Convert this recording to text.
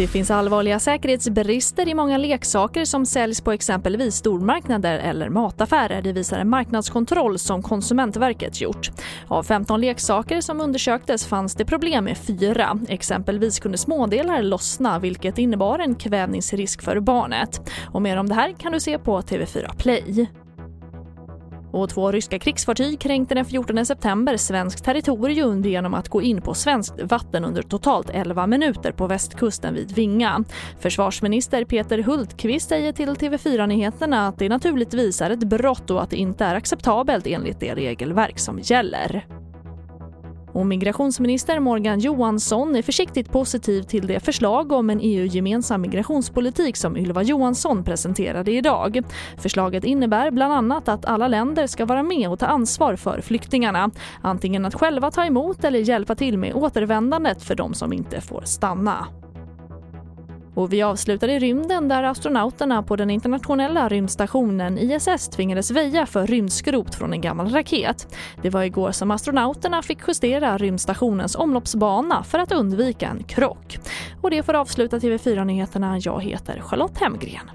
Det finns allvarliga säkerhetsbrister i många leksaker som säljs på exempelvis stormarknader eller mataffärer. Det visar en marknadskontroll som Konsumentverket gjort. Av 15 leksaker som undersöktes fanns det problem med fyra. Exempelvis kunde smådelar lossna vilket innebar en kvävningsrisk för barnet. Och mer om det här kan du se på TV4 Play. Och två ryska krigsfartyg kränkte den 14 september svenskt territorium genom att gå in på svenskt vatten under totalt 11 minuter på västkusten vid Vinga. Försvarsminister Peter Hultqvist säger till TV4 Nyheterna att det naturligtvis är ett brott och att det inte är acceptabelt enligt det regelverk som gäller. Och migrationsminister Morgan Johansson är försiktigt positiv till det förslag om en EU-gemensam migrationspolitik som Ylva Johansson presenterade idag. Förslaget innebär bland annat att alla länder ska vara med och ta ansvar för flyktingarna. Antingen att själva ta emot eller hjälpa till med återvändandet för de som inte får stanna. Och vi avslutar i rymden där astronauterna på den internationella rymdstationen ISS tvingades väja för rymdskrot från en gammal raket. Det var igår som astronauterna fick justera rymdstationens omloppsbana för att undvika en krock. Och det får avsluta TV4-nyheterna. Jag heter Charlotte Hemgren.